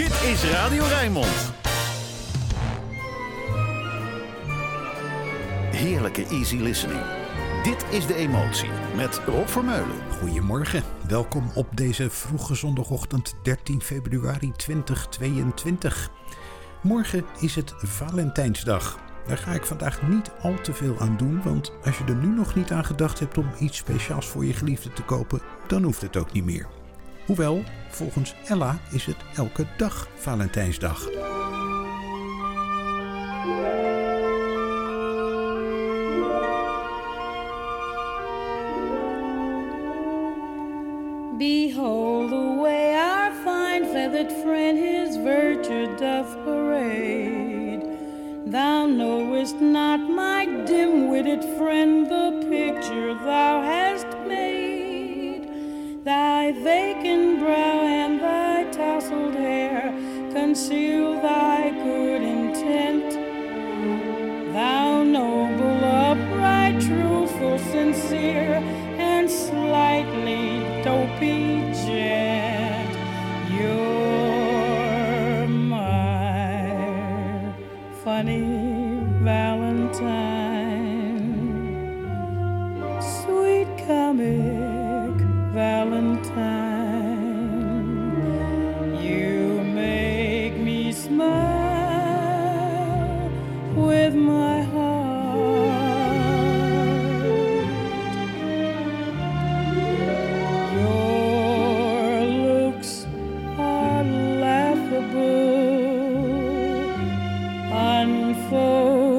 Dit is Radio Rijnmond. Heerlijke easy listening. Dit is De Emotie met Rob Vermeulen. Goedemorgen, welkom op deze vroege zondagochtend 13 februari 2022. Morgen is het Valentijnsdag. Daar ga ik vandaag niet al te veel aan doen, want als je er nu nog niet aan gedacht hebt om iets speciaals voor je geliefde te kopen, dan hoeft het ook niet meer. Hoewel, volgens Ella is het elke dag Valentijnsdag. Behold the way our fine feathered friend his virtue doth parade. Thou knowest not, my dim witted friend, the picture thou hast. Thy vacant brow and thy tousled hair. Conceal thy good unphotographable.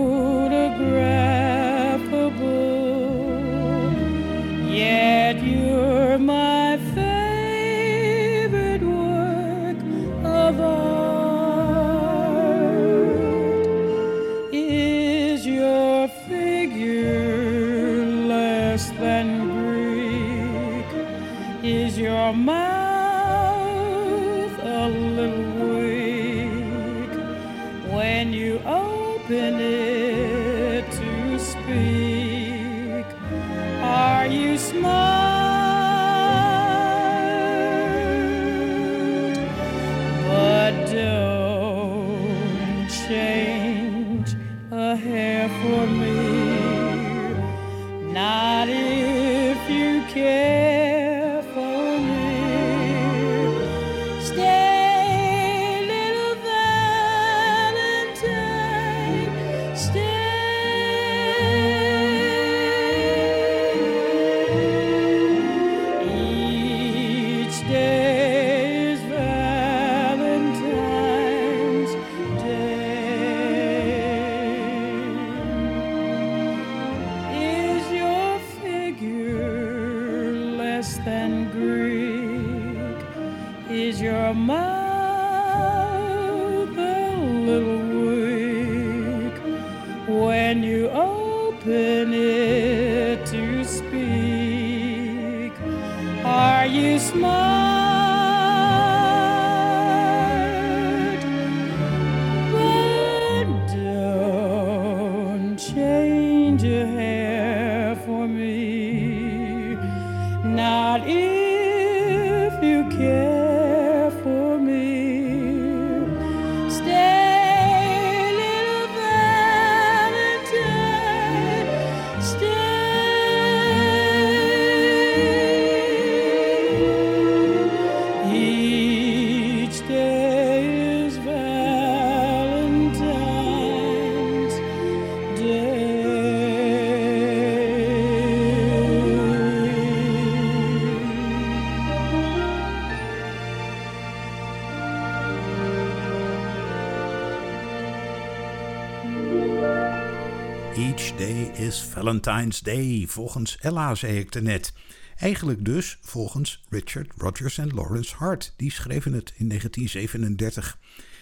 Valentine's Day, volgens Ella zei ik net. Eigenlijk dus volgens Richard Rogers en Lawrence Hart. Die schreven het in 1937.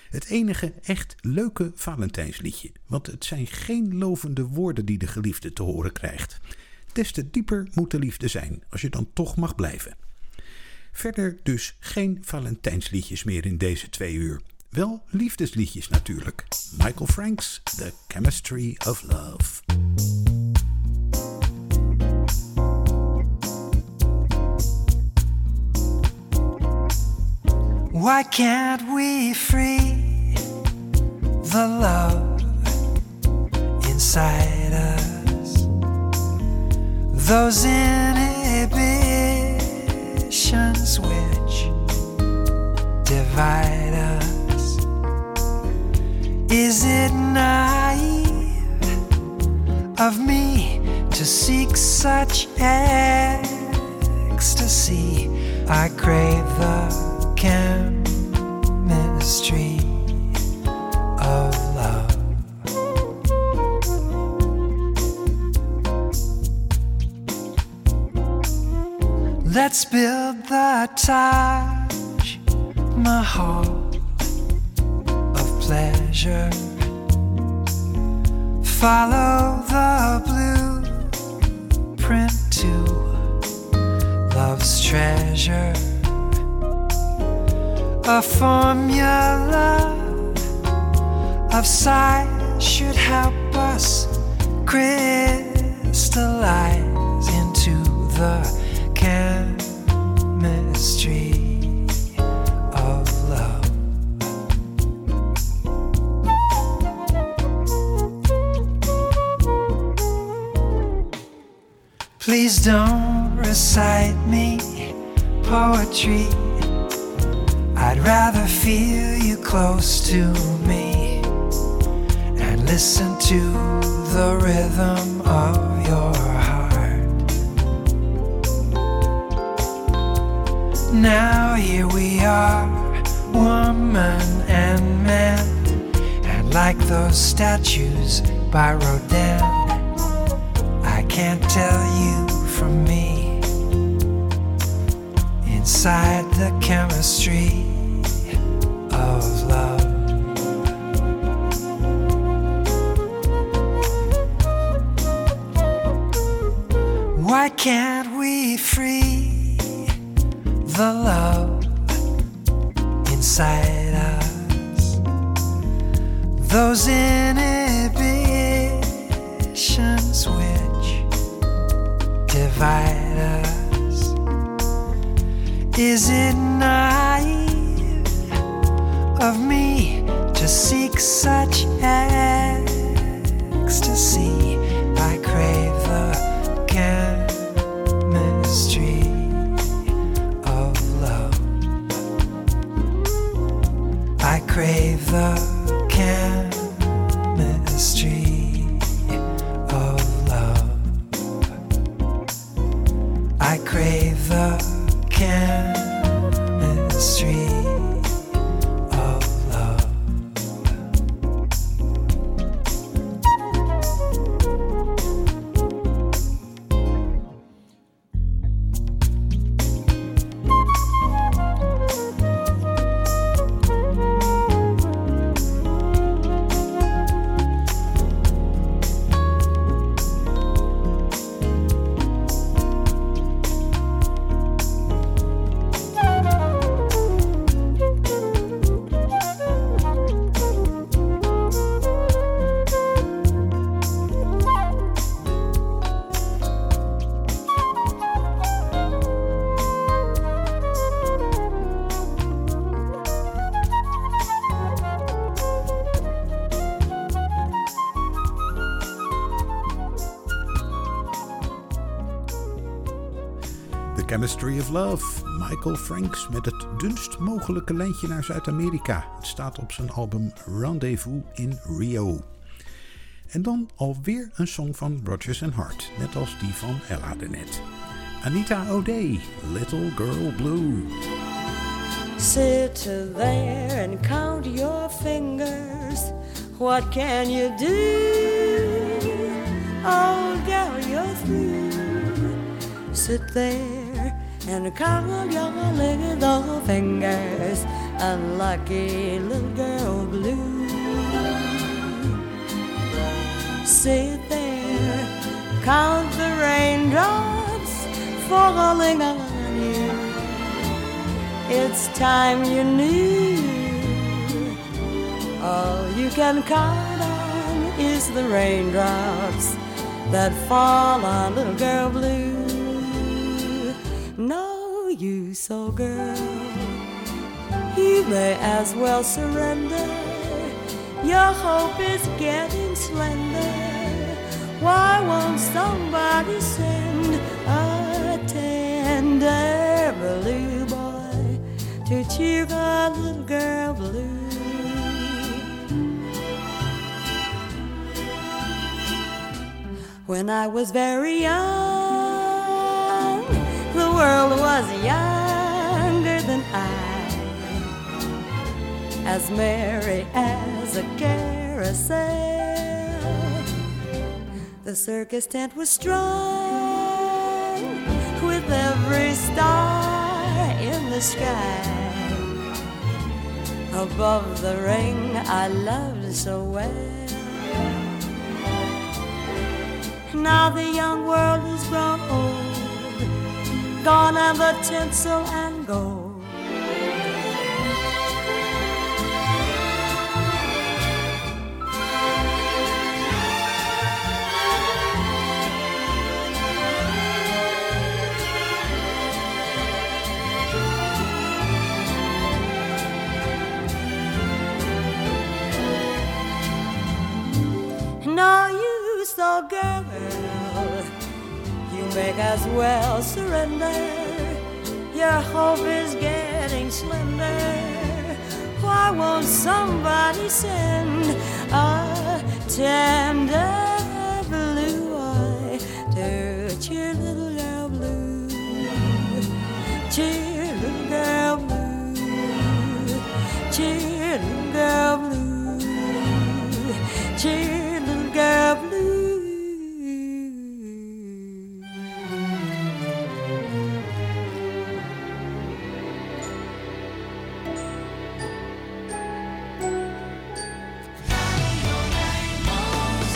Het enige echt leuke Valentijnsliedje. Want het zijn geen lovende woorden die de geliefde te horen krijgt. Des te dieper moet de liefde zijn, als je dan toch mag blijven. Verder dus geen Valentijnsliedjes meer in deze twee uur. Wel liefdesliedjes natuurlijk. Michael Franks, The Chemistry of Love. Why can't we free the love inside us? Those inhibitions which divide us. Is it naive of me to seek such ecstasy? I crave the chemistry of love. Let's build the Taj Mahal of pleasure. Follow the blueprint to love's treasure a formula of size should help us crystallize into the chemistry of love. Please don't recite me poetry I'd rather feel you close to me and listen to the rhythm of your heart. Now here we are, woman and man, and like those statues by Rodin, I can't tell you from me inside the chemistry can't we free the love inside us? Those inhibitions which divide us. Is it naive of me to seek such ecstasy? Love. Michael Franks met het dunst mogelijke lijntje naar Zuid-Amerika. Het staat op zijn album Rendezvous in Rio. En dan alweer een song van Rodgers Hart, net als die van Ella de net. Anita O'Day, Little Girl Blue. Sit there and count your fingers. What can you do? Oh, girl, you're through. Sit there and count your little fingers. Unlucky little girl blue. Sit there, count the raindrops falling on you. It's time you knew. All you can count on is the raindrops that fall on little girl blue. No So, girl, you may as well surrender. Your hope is getting slender. Why won't somebody send a tender blue boy to cheer the little girl blue? When I was very young, the world was younger than I, as merry as a carousel. The circus tent was strung with every star in the sky. Above the ring I loved so well. Now the young world is grown old, gone are the tinsel and gold. Make as well surrender. Your hope is getting slender. Why won't somebody send a tender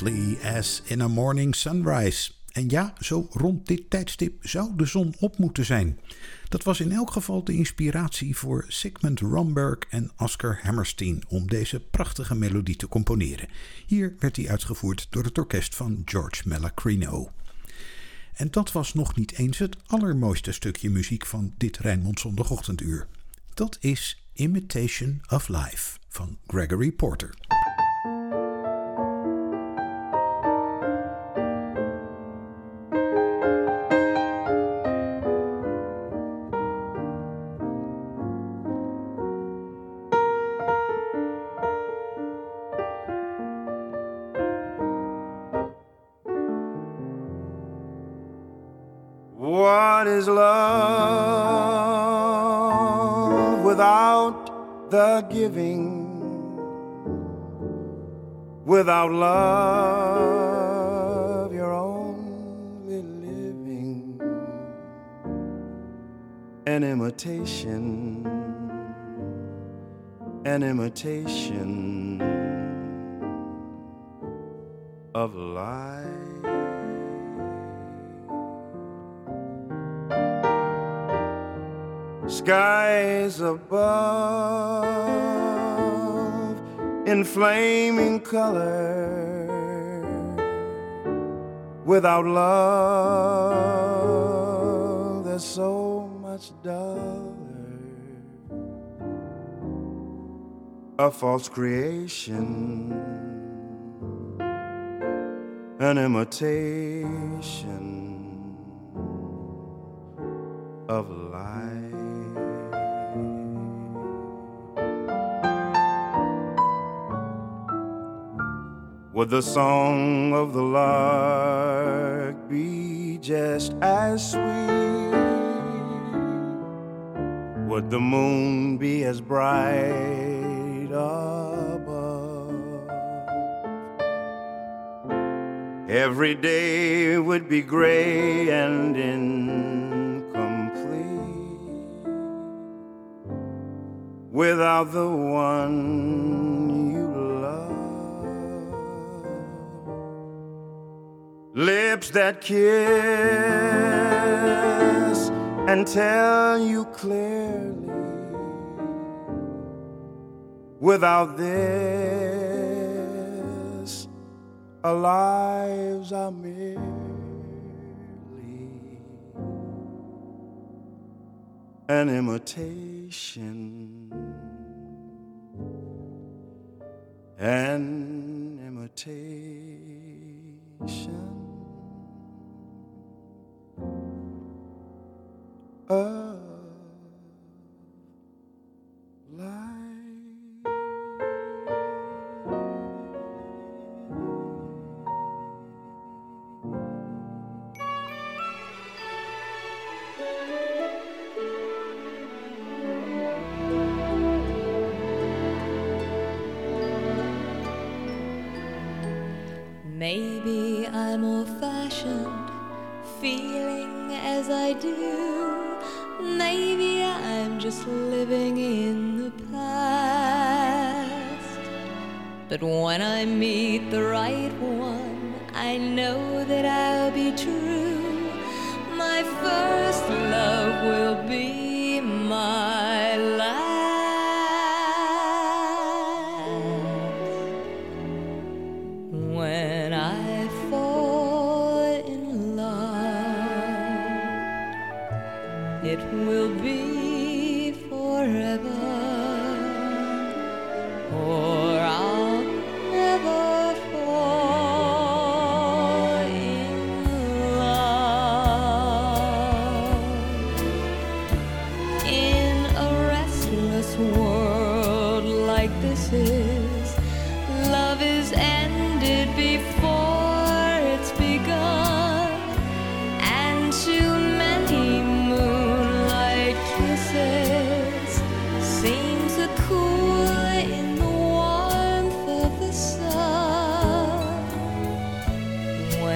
As in a morning sunrise. En ja, zo rond dit tijdstip zou de zon op moeten zijn. Dat was in elk geval de inspiratie voor Sigmund Romberg en Oscar Hammerstein om deze prachtige melodie te componeren. Hier werd die uitgevoerd door het orkest van George Malacrino. En dat was nog niet eens het allermooiste stukje muziek van dit Rijnmond zondagochtenduur. Dat is Imitation of Life van Gregory Porter. Without love, you're only living an imitation, an imitation of life. skies above in flaming color. Without love, there's so much duller. A false creation, an imitation of life. Would the song of the lark be just as sweet? Would the moon be as bright above? Every day would be gray and incomplete without the one lips that kiss and tell you clearly without this our lives are merely an imitation an imitation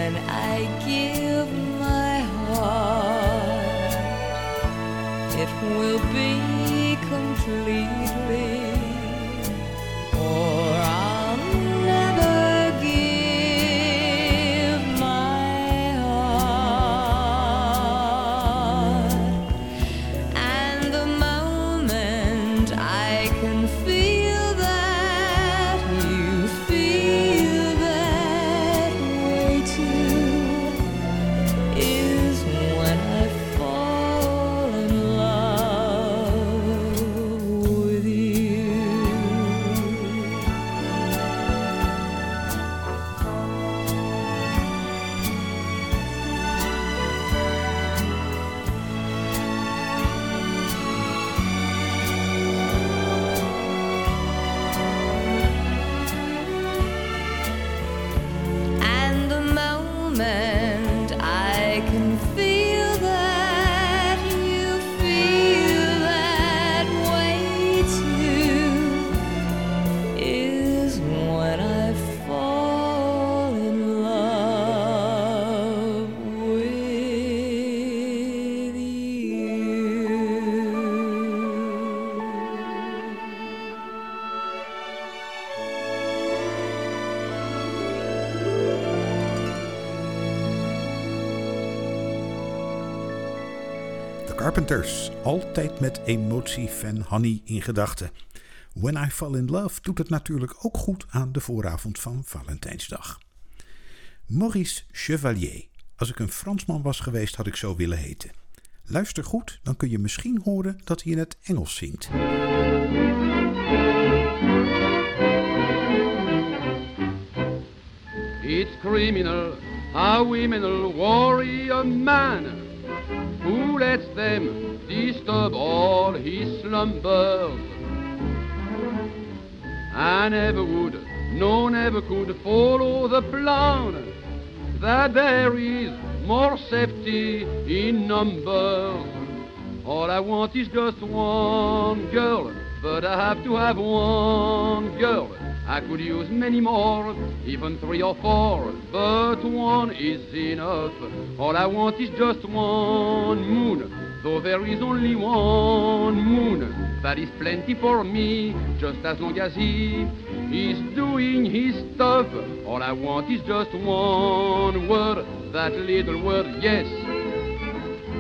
When I give my heart, it will be completely, altijd met emotie van Honey in gedachten. When I Fall in Love doet het natuurlijk ook goed aan de vooravond van Valentijnsdag. Maurice Chevalier. Als ik een Fransman was geweest, had ik zo willen heten. Luister goed, dan kun je misschien horen dat hij in het Engels zingt. It's criminal how women worry a man who lets them disturb all his slumbers. I never would, no, never could follow the plan that there is more safety in numbers. All I want is just one girl, but I have to have one girl. I could use many more, even three or four, but one is enough. All I want is just one moon, though there is only one moon. That is plenty for me, just as long as he is doing his stuff. All I want is just one word, that little word, yes.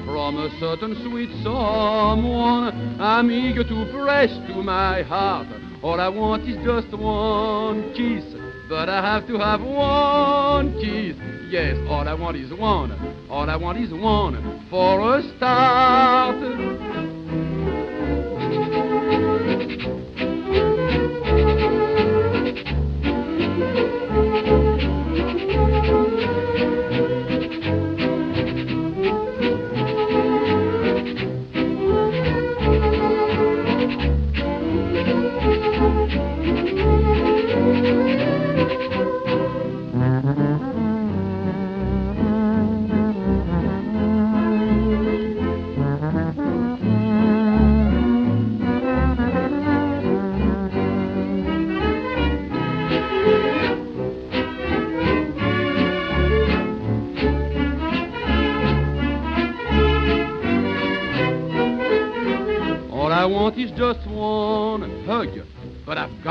From a certain sweet someone, I'm eager to press to my heart. All I want is just one kiss, but I have to have one kiss. Yes, all I want is one, all I want is one for a start.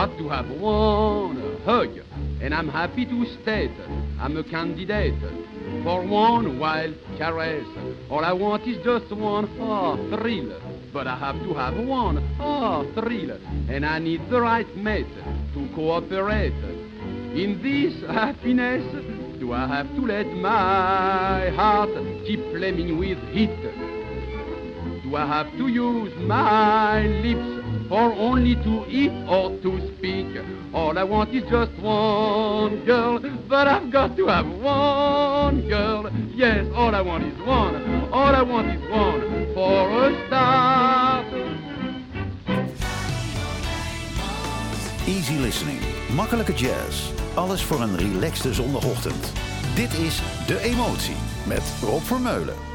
Got to have one hug. And I'm happy to state I'm a candidate for one wild caress. All I want is just one ah, thrill, but I have to have one ah, thrill. And I need the right mate to cooperate. In this happiness, do I have to let my heart keep flaming with heat? Do I have to use my lips for only to eat or to speak? All I want is just one girl, but I've got to have one girl. Yes, all I want is one. All I want is one for a start. Easy listening, makkelijke jazz. Alles voor een relaxte zondagochtend. Dit is De Emotie met Rob Vermeulen.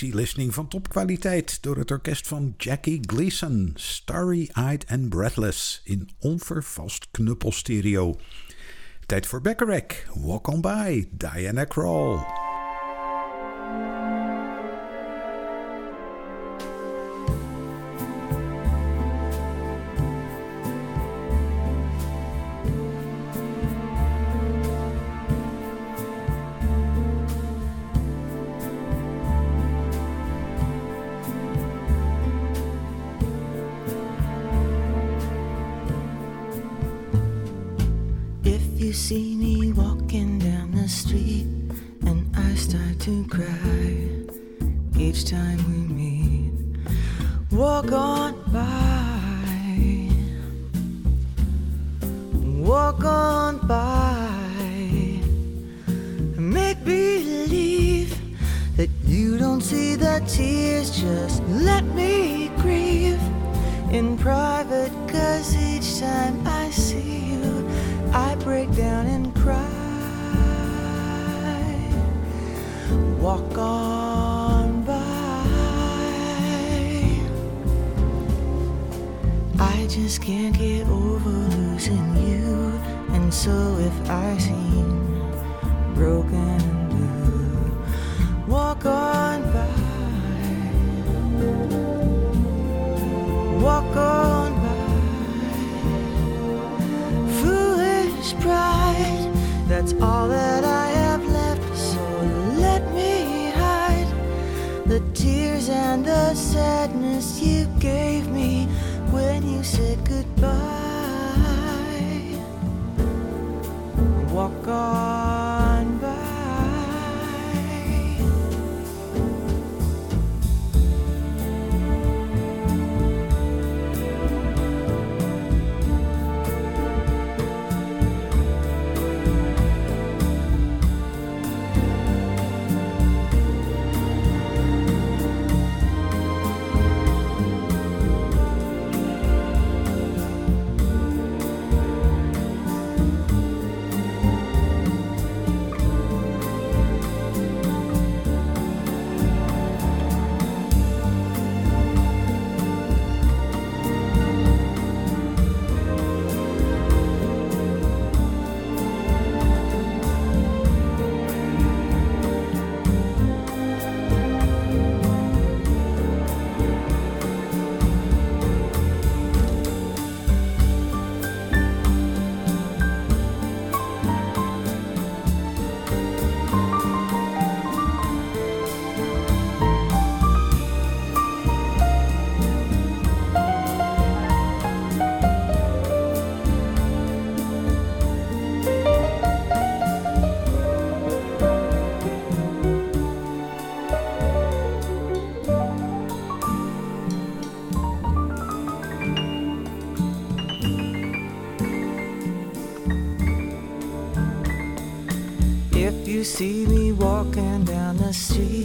Listening van topkwaliteit door het orkest van Jackie Gleason, Starry-Eyed and Breathless in onvervast knuppelstereo. Tijd voor Bacharach, Walk On By, Diana Krall. Walk on by. I just can't get over losing you. And so if I seem broken and blue, walk on by. Walk on pride. That's all that tears and the sadness you gave me when you said goodbye. Walk on see me walking down the street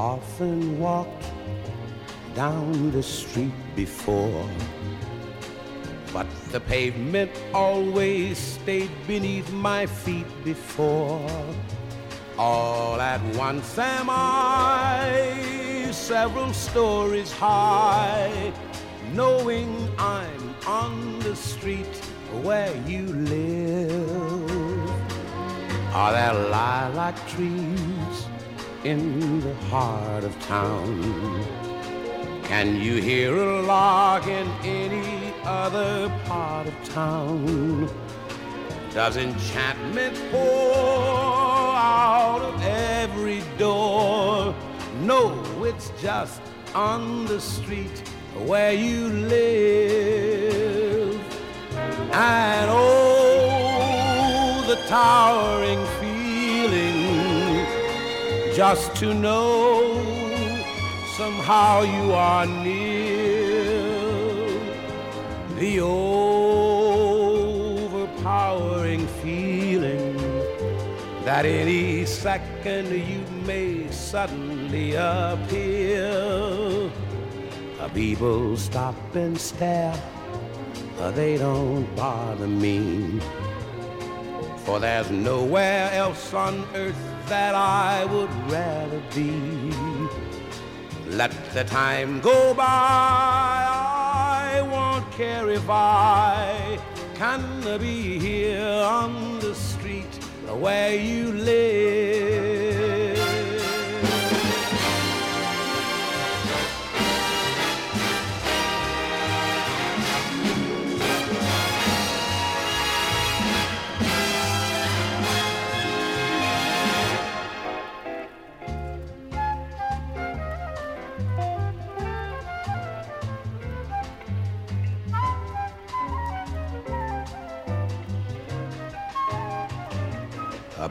often walked down the street before. But the pavement always stayed beneath my feet before. All at once am I several stories high, knowing I'm on the street where you live. Are there lilac trees in the heart of town? Can you hear a lark in any other part of town? Does enchantment pour out of every door? No, it's just on the street where you live. And oh, the towering just to know somehow you are near. The overpowering feeling that any second you may suddenly appear. People stop and stare, they don't bother me. For there's nowhere else on earth that I would rather be. Let the time go by, I won't care if I can be here on the street where you live.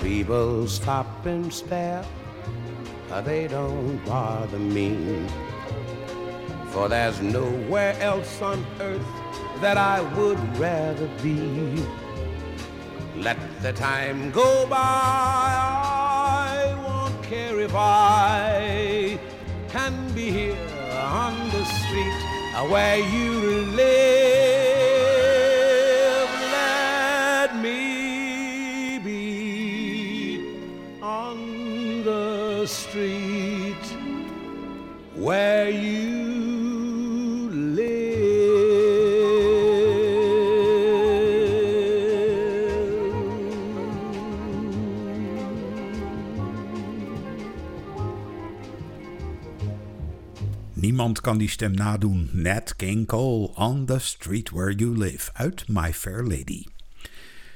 People stop and stare, they don't bother me. For there's nowhere else on earth that I would rather be. Let the time go by, I won't care if I can be here on the street where you live. Street where you Niemand kan die stem nadoen. Nat King Cole, On the Street Where You Live, uit My Fair Lady.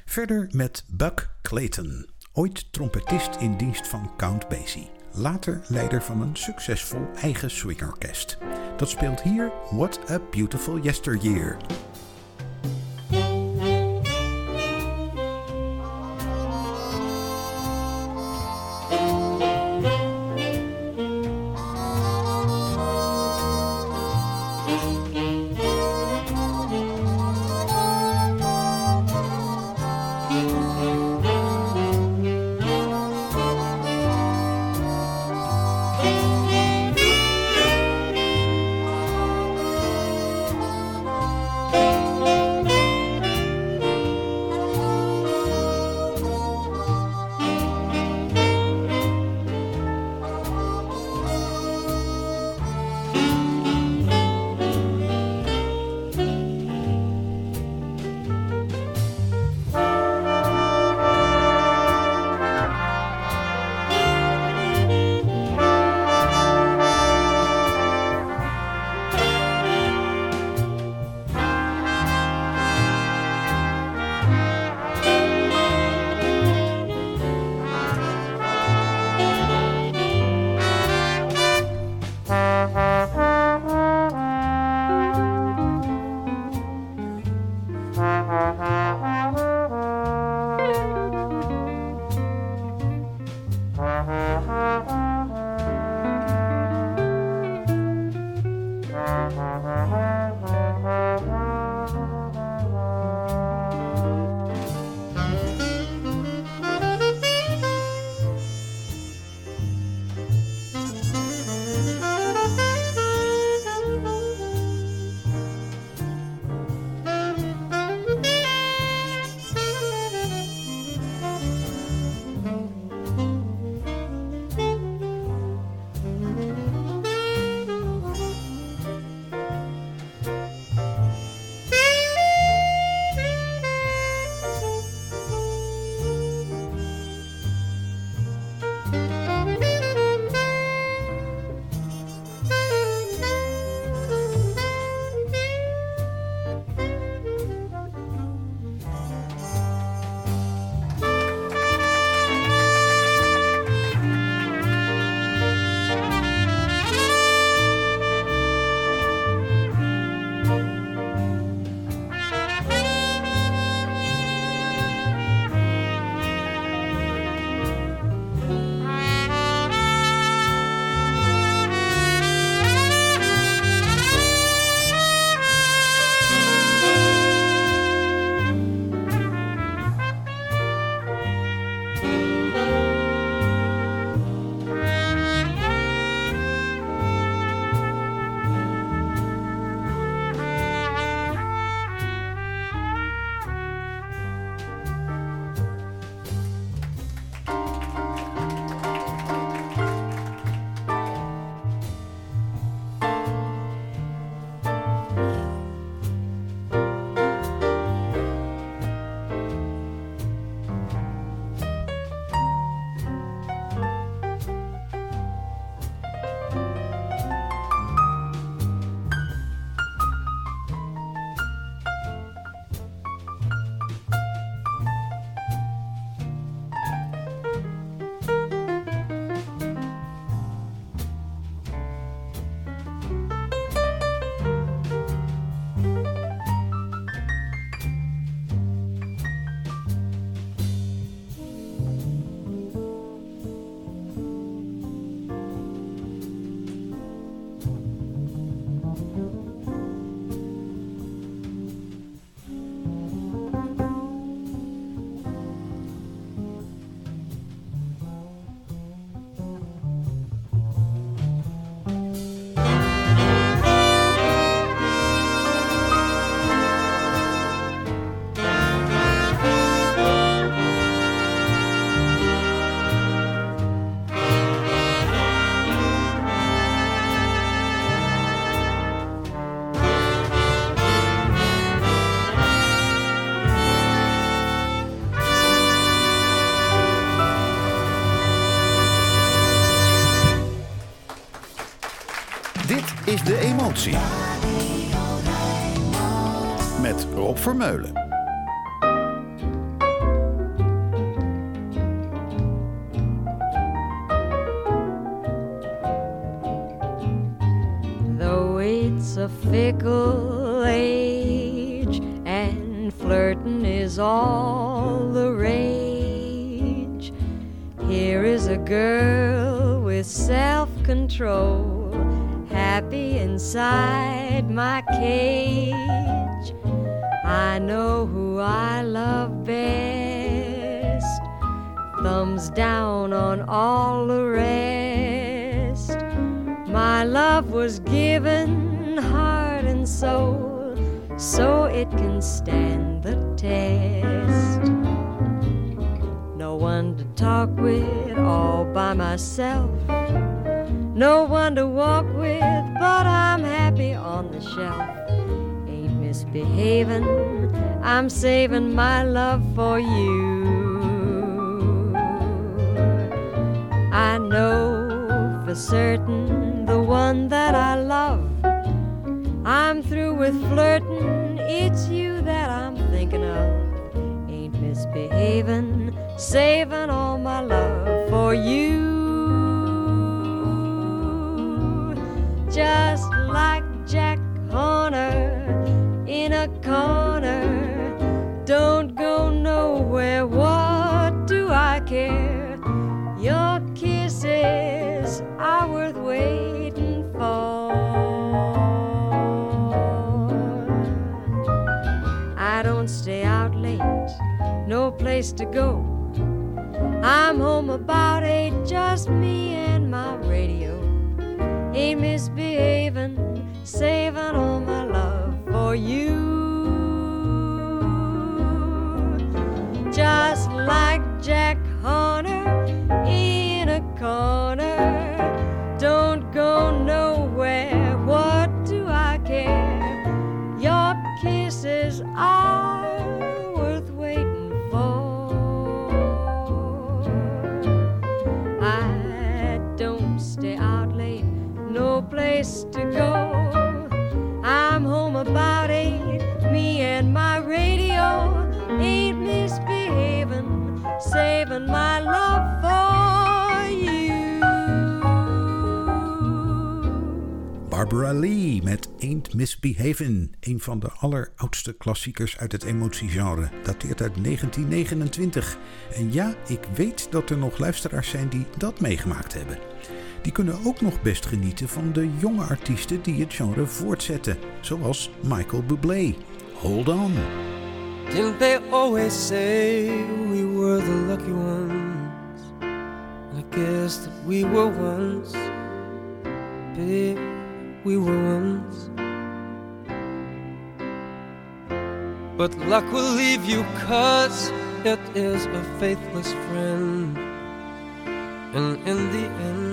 Verder met Buck Clayton, ooit trompetist in dienst van Count Basie. Later leider van een succesvol eigen swingorkest. Dat speelt hier What a Beautiful Yesteryear. Met Rob Vermeulen. Rest. My love was given heart and soul so it can stand the test. No one to talk with all by myself. No one to walk with, but I'm happy on the shelf. Ain't misbehaving, I'm saving my love for you. I know for certain the one that I love. I'm through with flirting, it's you that I'm thinking of. Ain't misbehaving, saving all my love for you. Just like Jack Horner in a corner. Don't go nowhere, place to go. I'm home about eight, just me and my radio. Ain't misbehaving, saving all my love for you. Just like Jack Horner in a corner. I'm home about eight, me and my radio ain't misbehaving, saving my love for you. Barbara Lee met Ain't Misbehavin', een van de alleroudste klassiekers uit het emotiegenre, dateert uit 1929. En ja, ik weet dat er nog luisteraars zijn die dat meegemaakt hebben. Die kunnen ook nog best genieten van de jonge artiesten die het genre voortzetten, zoals Michael Bublé. Hold on. Didn't they always say we were the lucky ones? I guess that we were once, we were once. But luck will leave you cause it is a faithless friend. And in the end,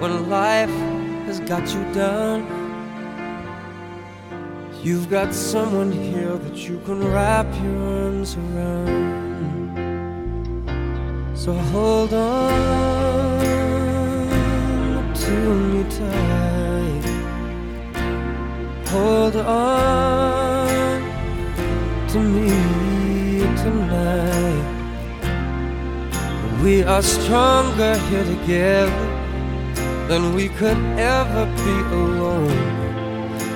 when life has got you down, You've got someone here that you can wrap your arms around. So hold on to me tight. Hold on to me tonight. We are stronger here together than we could ever be alone.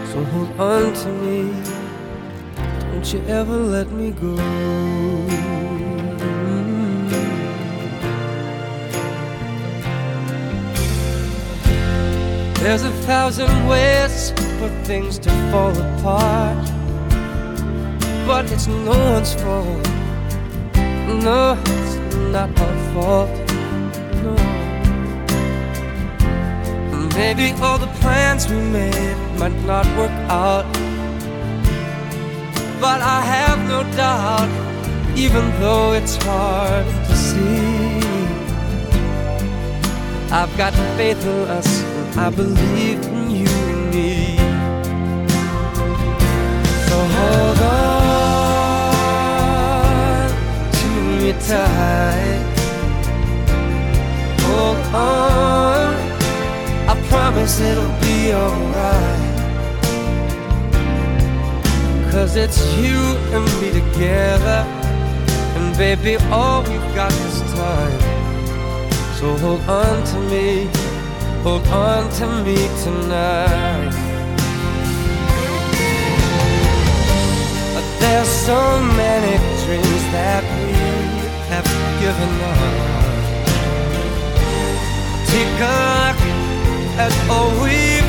So hold on to me. Don't you ever let me go. Mm. There's a thousand ways for things to fall apart. But it's no one's fault. No, it's not our fault. Maybe all the plans we made might not work out. But I have no doubt, even though it's hard to see. I've got faith in us, and I believe in you and me. So hold on to me tight. Hold on, promise it'll be alright. Cause it's you and me together. And baby, all we've got is time. So hold on to me, hold on to me tonight. There's so many dreams that we have given up. Take at all we've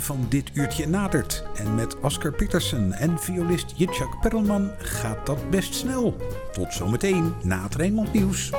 van dit uurtje nadert. En met Oscar Peterson en violist Jitschak Perelman gaat dat best snel. Tot zometeen na het Rijnmond Nieuws.